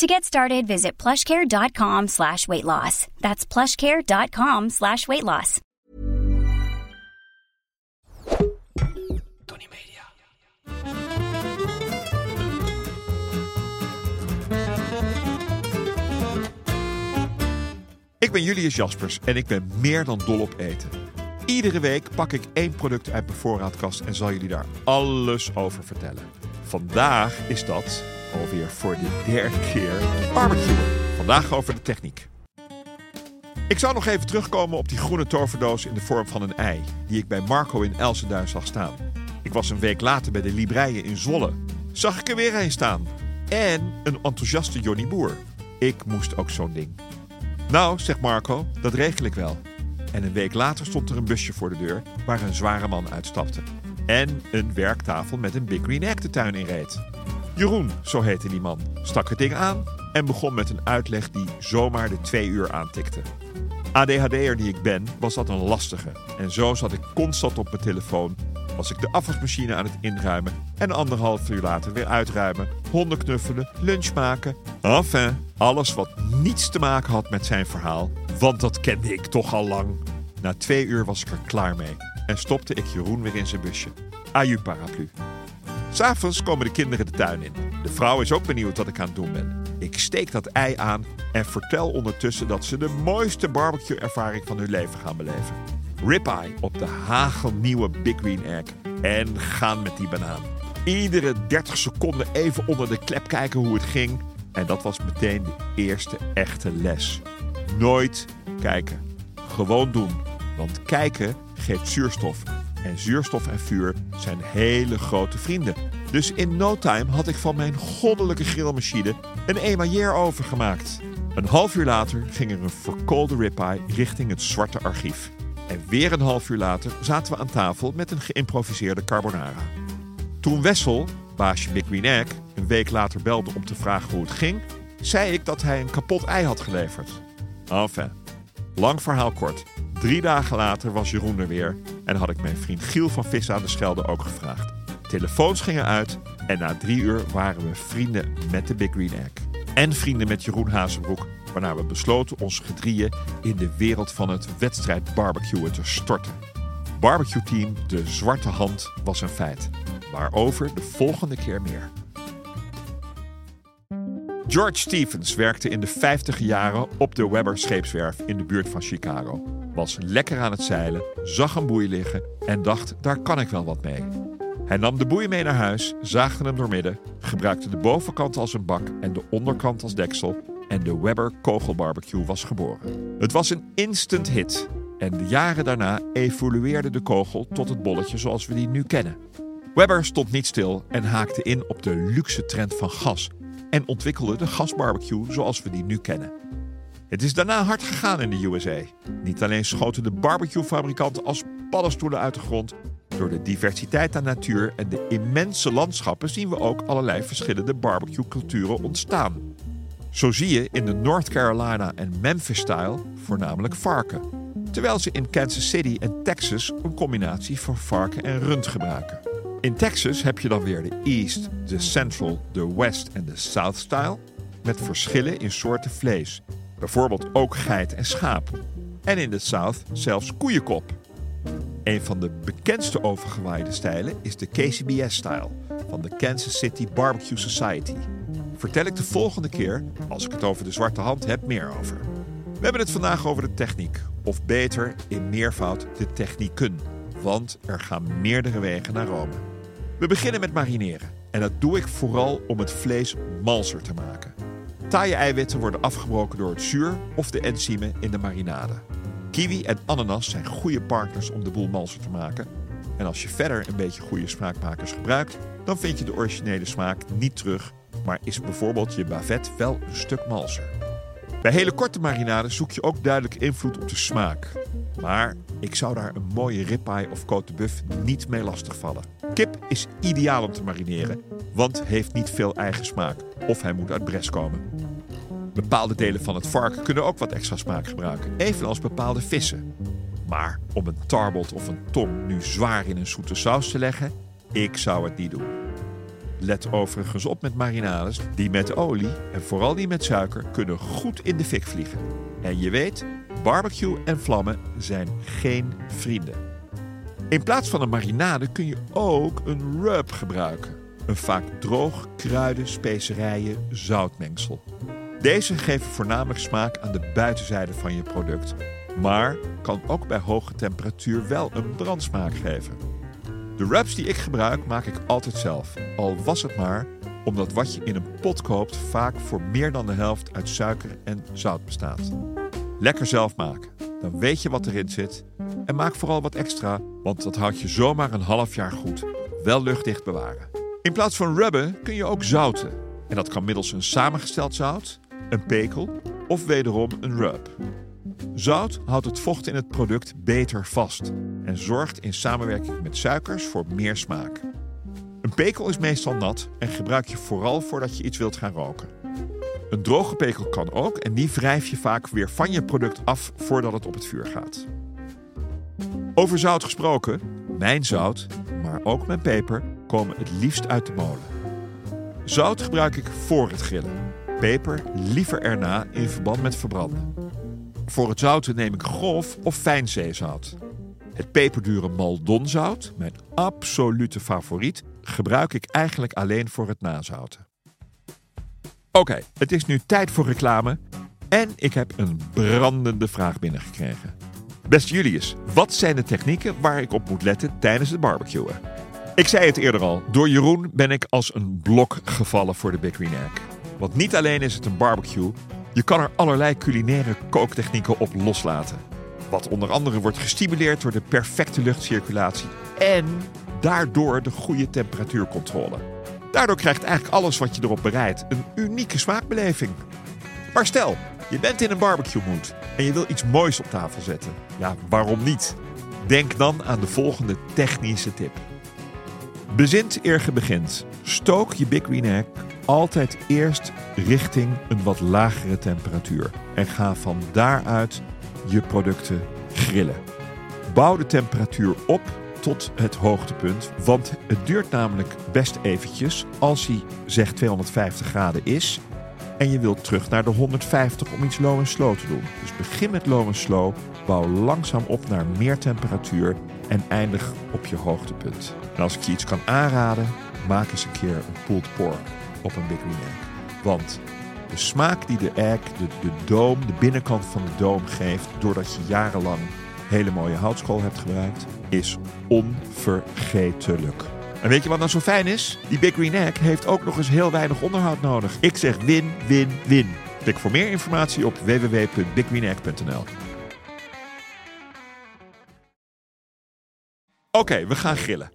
To get started, visit plushcare.com slash weight loss. That's plushcare.com slash weight loss. Tony Media. Ik ben Julius Jaspers en ik ben meer dan dol op eten. Iedere week pak ik één product uit mijn voorraadkast en zal jullie daar alles over vertellen. Vandaag is dat, alweer voor de derde keer, barbecue. Vandaag over de techniek. Ik zou nog even terugkomen op die groene toverdoos in de vorm van een ei, die ik bij Marco in Elsenduin zag staan. Ik was een week later bij de Libreien in Zwolle. Zag ik er weer een staan. En een enthousiaste Johnny Boer. Ik moest ook zo'n ding. Nou, zegt Marco, dat regel ik wel. En een week later stond er een busje voor de deur waar een zware man uitstapte. En een werktafel met een Big Green Egg de tuin in reed. Jeroen, zo heette die man, stak het ding aan en begon met een uitleg die zomaar de twee uur aantikte. ADHD'er die ik ben, was dat een lastige. En zo zat ik constant op mijn telefoon, was ik de afwasmachine aan het inruimen en anderhalf uur later weer uitruimen, honden knuffelen, lunch maken. Enfin, alles wat niets te maken had met zijn verhaal, want dat kende ik toch al lang. Na twee uur was ik er klaar mee en stopte ik Jeroen weer in zijn busje. Aju paraplu. S'avonds komen de kinderen de tuin in. De vrouw is ook benieuwd wat ik aan het doen ben. Ik steek dat ei aan en vertel ondertussen dat ze de mooiste barbecue-ervaring van hun leven gaan beleven. Ribeye op de hagelnieuwe Big Green Egg. En gaan met die banaan. Iedere 30 seconden even onder de klep kijken hoe het ging. En dat was meteen de eerste echte les. Nooit kijken. Gewoon doen. Want kijken geeft zuurstof. En zuurstof en vuur zijn hele grote vrienden. Dus in no time had ik van mijn goddelijke grillmachine een emailleer overgemaakt. Een half uur later ging er een verkoolde ribeye richting het zwarte archief. En weer een half uur later zaten we aan tafel met een geïmproviseerde carbonara. Toen Wessel, baasje Big Green Egg, een week later belde om te vragen hoe het ging, zei ik dat hij een kapot ei had geleverd. Enfin, lang verhaal kort. Drie dagen later was Jeroen er weer en had ik mijn vriend Giel van Vis aan de Schelde ook gevraagd. Telefoons gingen uit en na drie uur waren we vrienden met de Big Green Egg. En vrienden met Jeroen Hazenbroek, waarna we besloten ons gedrieën in de wereld van het wedstrijd barbecuen te storten. Barbecue team De Zwarte Hand was een feit. Waarover de volgende keer meer. George Stevens werkte in de 50 jaren op de Weber scheepswerf in de buurt van Chicago. Was lekker aan het zeilen, zag een boei liggen en dacht: daar kan ik wel wat mee. Hij nam de boei mee naar huis, zaagde hem doormidden, gebruikte de bovenkant als een bak en de onderkant als deksel en de Weber kogelbarbecue was geboren. Het was een instant hit en de jaren daarna evolueerde de kogel tot het bolletje zoals we die nu kennen. Weber stond niet stil en haakte in op de luxe trend van gas en ontwikkelde de gasbarbecue zoals we die nu kennen. Het is daarna hard gegaan in de USA. Niet alleen schoten de barbecuefabrikanten als paddenstoelen uit de grond, door de diversiteit aan natuur en de immense landschappen zien we ook allerlei verschillende barbecue-culturen ontstaan. Zo zie je in de North Carolina en Memphis-style voornamelijk varken, terwijl ze in Kansas City en Texas een combinatie van varken en rund gebruiken. In Texas heb je dan weer de East, de Central, de West en de South style, met verschillen in soorten vlees, bijvoorbeeld ook geit en schaap. En in de South zelfs koeienkop. Een van de bekendste overgewaaide stijlen is de KCBS-style van de Kansas City Barbecue Society. Vertel ik de volgende keer, als ik het over de zwarte hand heb, meer over. We hebben het vandaag over de techniek, of beter in meervoud de technieken, want er gaan meerdere wegen naar Rome. We beginnen met marineren en dat doe ik vooral om het vlees malser te maken. Taaie eiwitten worden afgebroken door het zuur of de enzymen in de marinade. Kiwi en ananas zijn goede partners om de boel malser te maken. En als je verder een beetje goede smaakmakers gebruikt, dan vind je de originele smaak niet terug, maar is bijvoorbeeld je bavet wel een stuk malser. Bij hele korte marinades zoek je ook duidelijk invloed op de smaak. Maar ik zou daar een mooie ribeye of côte de buff niet mee lastigvallen. Kip is ideaal om te marineren, want heeft niet veel eigen smaak. Of hij moet uit Bres komen. Bepaalde delen van het varken kunnen ook wat extra smaak gebruiken, evenals bepaalde vissen. Maar om een tarbot of een tong nu zwaar in een zoete saus te leggen, ik zou het niet doen. Let overigens op met marinades die met olie en vooral die met suiker kunnen goed in de fik vliegen. En je weet, barbecue en vlammen zijn geen vrienden. In plaats van een marinade kun je ook een rub gebruiken. Een vaak droog kruiden, specerijen, zoutmengsel. Deze geven voornamelijk smaak aan de buitenzijde van je product, maar kan ook bij hoge temperatuur wel een brandsmaak geven. De wraps die ik gebruik maak ik altijd zelf, al was het maar omdat wat je in een pot koopt vaak voor meer dan de helft uit suiker en zout bestaat. Lekker zelf maken, dan weet je wat erin zit en maak vooral wat extra, want dat houdt je zomaar een half jaar goed. Wel luchtdicht bewaren. In plaats van rubben kun je ook zouten. En dat kan middels een samengesteld zout, een pekel of wederom een rub. Zout houdt het vocht in het product beter vast en zorgt in samenwerking met suikers voor meer smaak. Een pekel is meestal nat en gebruik je vooral voordat je iets wilt gaan roken. Een droge pekel kan ook en die wrijf je vaak weer van je product af voordat het op het vuur gaat. Over zout gesproken, mijn zout, maar ook mijn peper, komen het liefst uit de molen. Zout gebruik ik voor het grillen. Peper liever erna in verband met verbranden. Voor het zouten neem ik grof of fijn zeezout. Het peperdure Maldonzout, mijn absolute favoriet, gebruik ik eigenlijk alleen voor het nazouten. Oké, het is nu tijd voor reclame en ik heb een brandende vraag binnengekregen. Beste Julius, wat zijn de technieken waar ik op moet letten tijdens het barbecuen? Ik zei het eerder al, door Jeroen ben ik als een blok gevallen voor de Big Green. Want niet alleen is het een barbecue, je kan er allerlei culinaire kooktechnieken op loslaten. Wat onder andere wordt gestimuleerd door de perfecte luchtcirculatie en daardoor de goede temperatuurcontrole. Daardoor krijgt eigenlijk alles wat je erop bereidt een unieke smaakbeleving. Maar stel, je bent in een barbecue mood en je wil iets moois op tafel zetten. Ja, waarom niet? Denk dan aan de volgende technische tip. Bezint eer ge begint. Stook je Big Green Egg altijd eerst richting een wat lagere temperatuur. En ga van daaruit je producten grillen. Bouw de temperatuur op tot het hoogtepunt. Want het duurt namelijk best eventjes als hij zegt 250 graden is. En je wilt terug naar de 150 om iets low en slow te doen. Dus begin met low en slow. Bouw langzaam op naar meer temperatuur. En eindig op je hoogtepunt. En als ik je iets kan aanraden, maak eens een keer een pulled pork op een Big Green Egg. Want de smaak die de egg, de, de doom, de binnenkant van de doom geeft... doordat je jarenlang hele mooie houtskool hebt gebruikt, is onvergetelijk. En weet je wat nou zo fijn is? Die Big Green Egg heeft ook nog eens heel weinig onderhoud nodig. Ik zeg win, win, win. Klik voor meer informatie op www.biggreenegg.nl. Oké, we gaan grillen.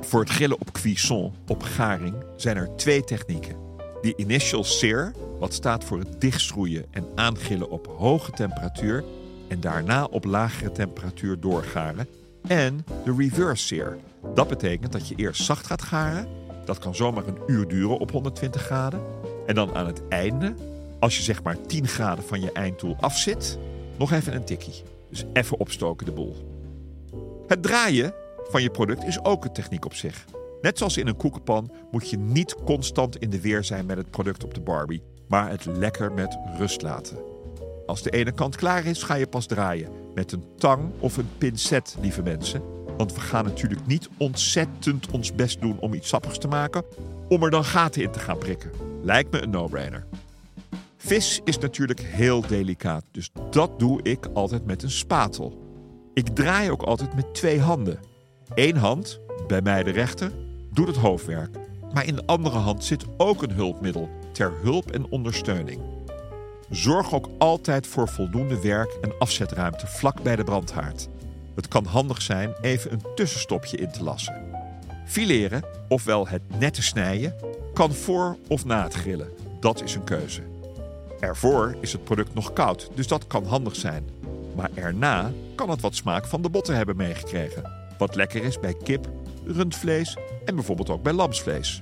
Voor het grillen op cuisson, op garing, zijn er twee technieken. Die initial sear, wat staat voor het dichtschroeien en aangrillen op hoge temperatuur en daarna op lagere temperatuur doorgaren. En de reverse sear. Dat betekent dat je eerst zacht gaat garen. Dat kan zomaar een uur duren op 120 graden. En dan aan het einde, als je zeg maar 10 graden van je eindtool afzit, nog even een tikkie. Dus even opstoken de boel. Het draaien van je product is ook een techniek op zich. Net zoals in een koekenpan moet je niet constant in de weer zijn met het product op de Barbie, maar het lekker met rust laten. Als de ene kant klaar is, ga je pas draaien. Met een tang of een pincet, lieve mensen. Want we gaan natuurlijk niet ontzettend ons best doen om iets sappigs te maken, om er dan gaten in te gaan prikken. Lijkt me een no-brainer. Vis is natuurlijk heel delicaat, dus dat doe ik altijd met een spatel. Ik draai ook altijd met twee handen. Eén hand, bij mij de rechter, doet het hoofdwerk. Maar in de andere hand zit ook een hulpmiddel ter hulp en ondersteuning. Zorg ook altijd voor voldoende werk- en afzetruimte vlak bij de brandhaard. Het kan handig zijn even een tussenstopje in te lassen. Fileren, ofwel het nette snijden, kan voor of na het grillen. Dat is een keuze. Ervoor is het product nog koud, dus dat kan handig zijn. Maar erna kan het wat smaak van de botten hebben meegekregen. Wat lekker is bij kip, rundvlees en bijvoorbeeld ook bij lamsvlees.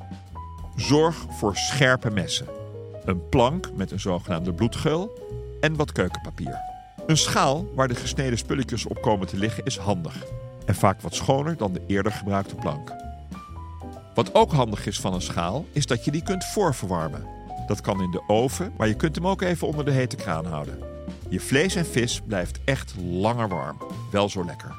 Zorg voor scherpe messen. Een plank met een zogenaamde bloedgeul en wat keukenpapier. Een schaal waar de gesneden spulletjes op komen te liggen is handig. En vaak wat schoner dan de eerder gebruikte plank. Wat ook handig is van een schaal, is dat je die kunt voorverwarmen. Dat kan in de oven, maar je kunt hem ook even onder de hete kraan houden. Je vlees en vis blijft echt langer warm. Wel zo lekker.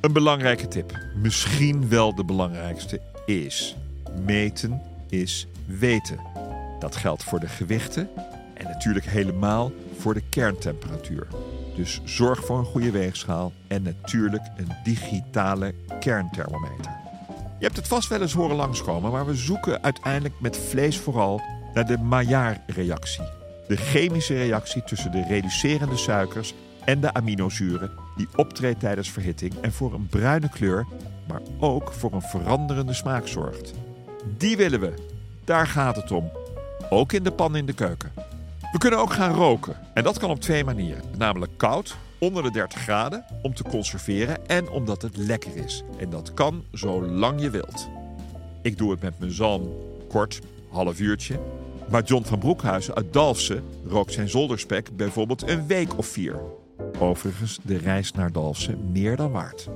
Een belangrijke tip, misschien wel de belangrijkste, is: meten is weten. Dat geldt voor de gewichten en natuurlijk helemaal voor de kerntemperatuur. Dus zorg voor een goede weegschaal en natuurlijk een digitale kernthermometer. Je hebt het vast wel eens horen langskomen, maar we zoeken uiteindelijk met vlees vooral naar de Maillard-reactie. De chemische reactie tussen de reducerende suikers en de aminozuren die optreedt tijdens verhitting en voor een bruine kleur, maar ook voor een veranderende smaak zorgt. Die willen we. Daar gaat het om. Ook in de pan in de keuken. We kunnen ook gaan roken. En dat kan op twee manieren. Namelijk koud, onder de 30 graden, om te conserveren en omdat het lekker is. En dat kan zolang je wilt. Ik doe het met mijn zalm kort, half uurtje. Maar John van Broekhuizen uit Dalfsen rookt zijn zolderspek bijvoorbeeld een week of vier. Overigens de reis naar Dalfsen meer dan waard.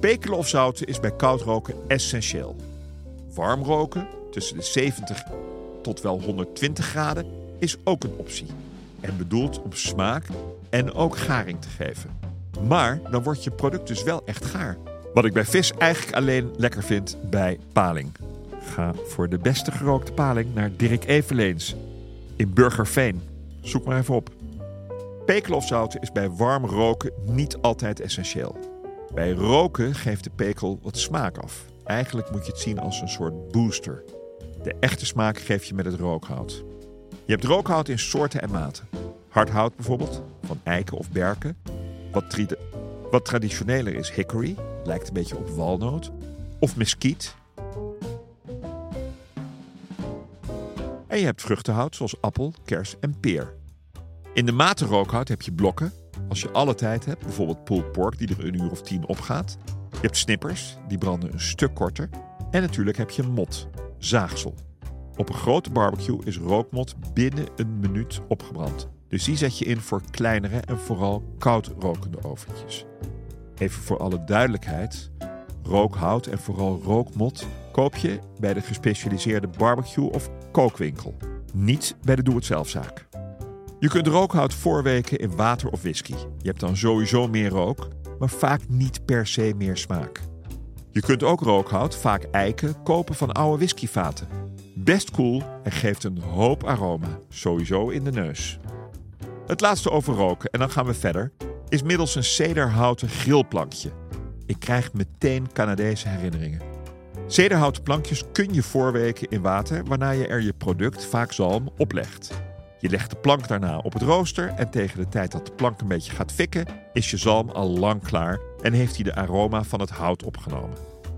Pekelen of zouten is bij koud roken essentieel. Warm roken, tussen de 70 tot wel 120 graden, is ook een optie. En bedoeld om smaak en ook garing te geven. Maar dan wordt je product dus wel echt gaar. Wat ik bij vis eigenlijk alleen lekker vind bij paling. Ga voor de beste gerookte paling naar Dirk Eveleens in Burgerveen. Zoek maar even op. Pekelen of zouten is bij warm roken niet altijd essentieel. Bij roken geeft de pekel wat smaak af. Eigenlijk moet je het zien als een soort booster. De echte smaak geef je met het rookhout. Je hebt rookhout in soorten en maten. Hardhout bijvoorbeeld, van eiken of berken. Wat, traditioneler is hickory, lijkt een beetje op walnoot. Of mesquite. En je hebt vruchtenhout zoals appel, kers en peer. In de maten rookhout heb je blokken. Als je alle tijd hebt, bijvoorbeeld pulled pork die er een uur of tien opgaat. Je hebt snippers, die branden een stuk korter. En natuurlijk heb je mot, zaagsel. Op een grote barbecue is rookmot binnen een minuut opgebrand. Dus die zet je in voor kleinere en vooral koud rokende oventjes. Even voor alle duidelijkheid: rookhout en vooral rookmot koop je bij de gespecialiseerde barbecue of kookwinkel, niet bij de doe-het-zelfzaak. Je kunt rookhout voorweken in water of whisky. Je hebt dan sowieso meer rook, maar vaak niet per se meer smaak. Je kunt ook rookhout, vaak eiken, kopen van oude whiskyvaten. Best cool en geeft een hoop aroma, sowieso in de neus. Het laatste over roken, en dan gaan we verder, is middels een cederhouten grillplankje. Ik krijg meteen Canadese herinneringen. Cederhouten plankjes kun je voorweken in water, waarna je er je product, vaak zalm, oplegt. Je legt de plank daarna op het rooster en tegen de tijd dat de plank een beetje gaat fikken, is je zalm al lang klaar en heeft hij de aroma van het hout opgenomen.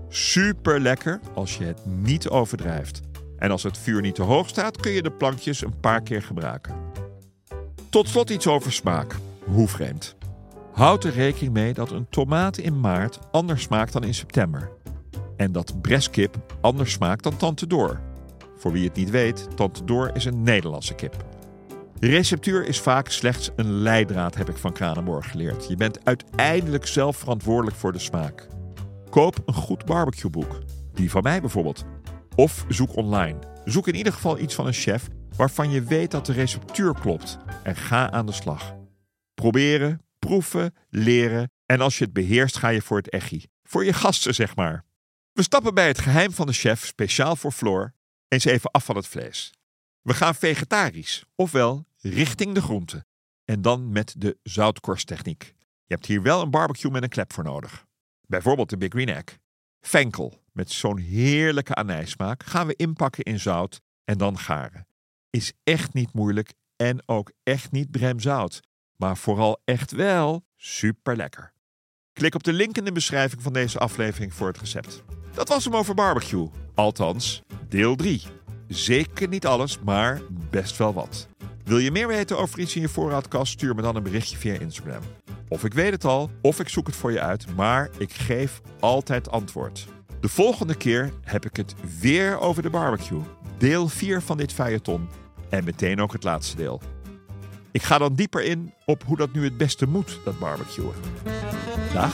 Super lekker als je het niet overdrijft. En als het vuur niet te hoog staat, kun je de plankjes een paar keer gebruiken. Tot slot iets over smaak. Hoe vreemd. Houd er rekening mee dat een tomaat in maart anders smaakt dan in september. En dat breskip anders smaakt dan Tante Door. Voor wie het niet weet, Tante Door is een Nederlandse kip. De receptuur is vaak slechts een leidraad, heb ik van Kranenborg geleerd. Je bent uiteindelijk zelf verantwoordelijk voor de smaak. Koop een goed barbecueboek. Die van mij bijvoorbeeld. Of zoek online. Zoek in ieder geval iets van een chef waarvan je weet dat de receptuur klopt. En ga aan de slag. Proberen, proeven, leren. En als je het beheerst, ga je voor het echi. Voor je gasten, zeg maar. We stappen bij het geheim van de chef, speciaal voor Floor, eens even af van het vlees. We gaan vegetarisch, ofwel richting de groenten. En dan met de zoutkorsttechniek. Je hebt hier wel een barbecue met een klep voor nodig. Bijvoorbeeld de Big Green Egg. Fenkel, met zo'n heerlijke anijsmaak, gaan we inpakken in zout en dan garen. Is echt niet moeilijk en ook echt niet bremzout. Maar vooral echt wel super lekker. Klik op de link in de beschrijving van deze aflevering voor het recept. Dat was hem over barbecue. Althans, deel 3. Zeker niet alles, maar best wel wat. Wil je meer weten over iets in je voorraadkast? Stuur me dan een berichtje via Instagram. Of ik weet het al, of ik zoek het voor je uit, maar ik geef altijd antwoord. De volgende keer heb ik het weer over de barbecue. Deel 4 van dit feuilleton en meteen ook het laatste deel. Ik ga dan dieper in op hoe dat nu het beste moet, dat barbecuen. Dag.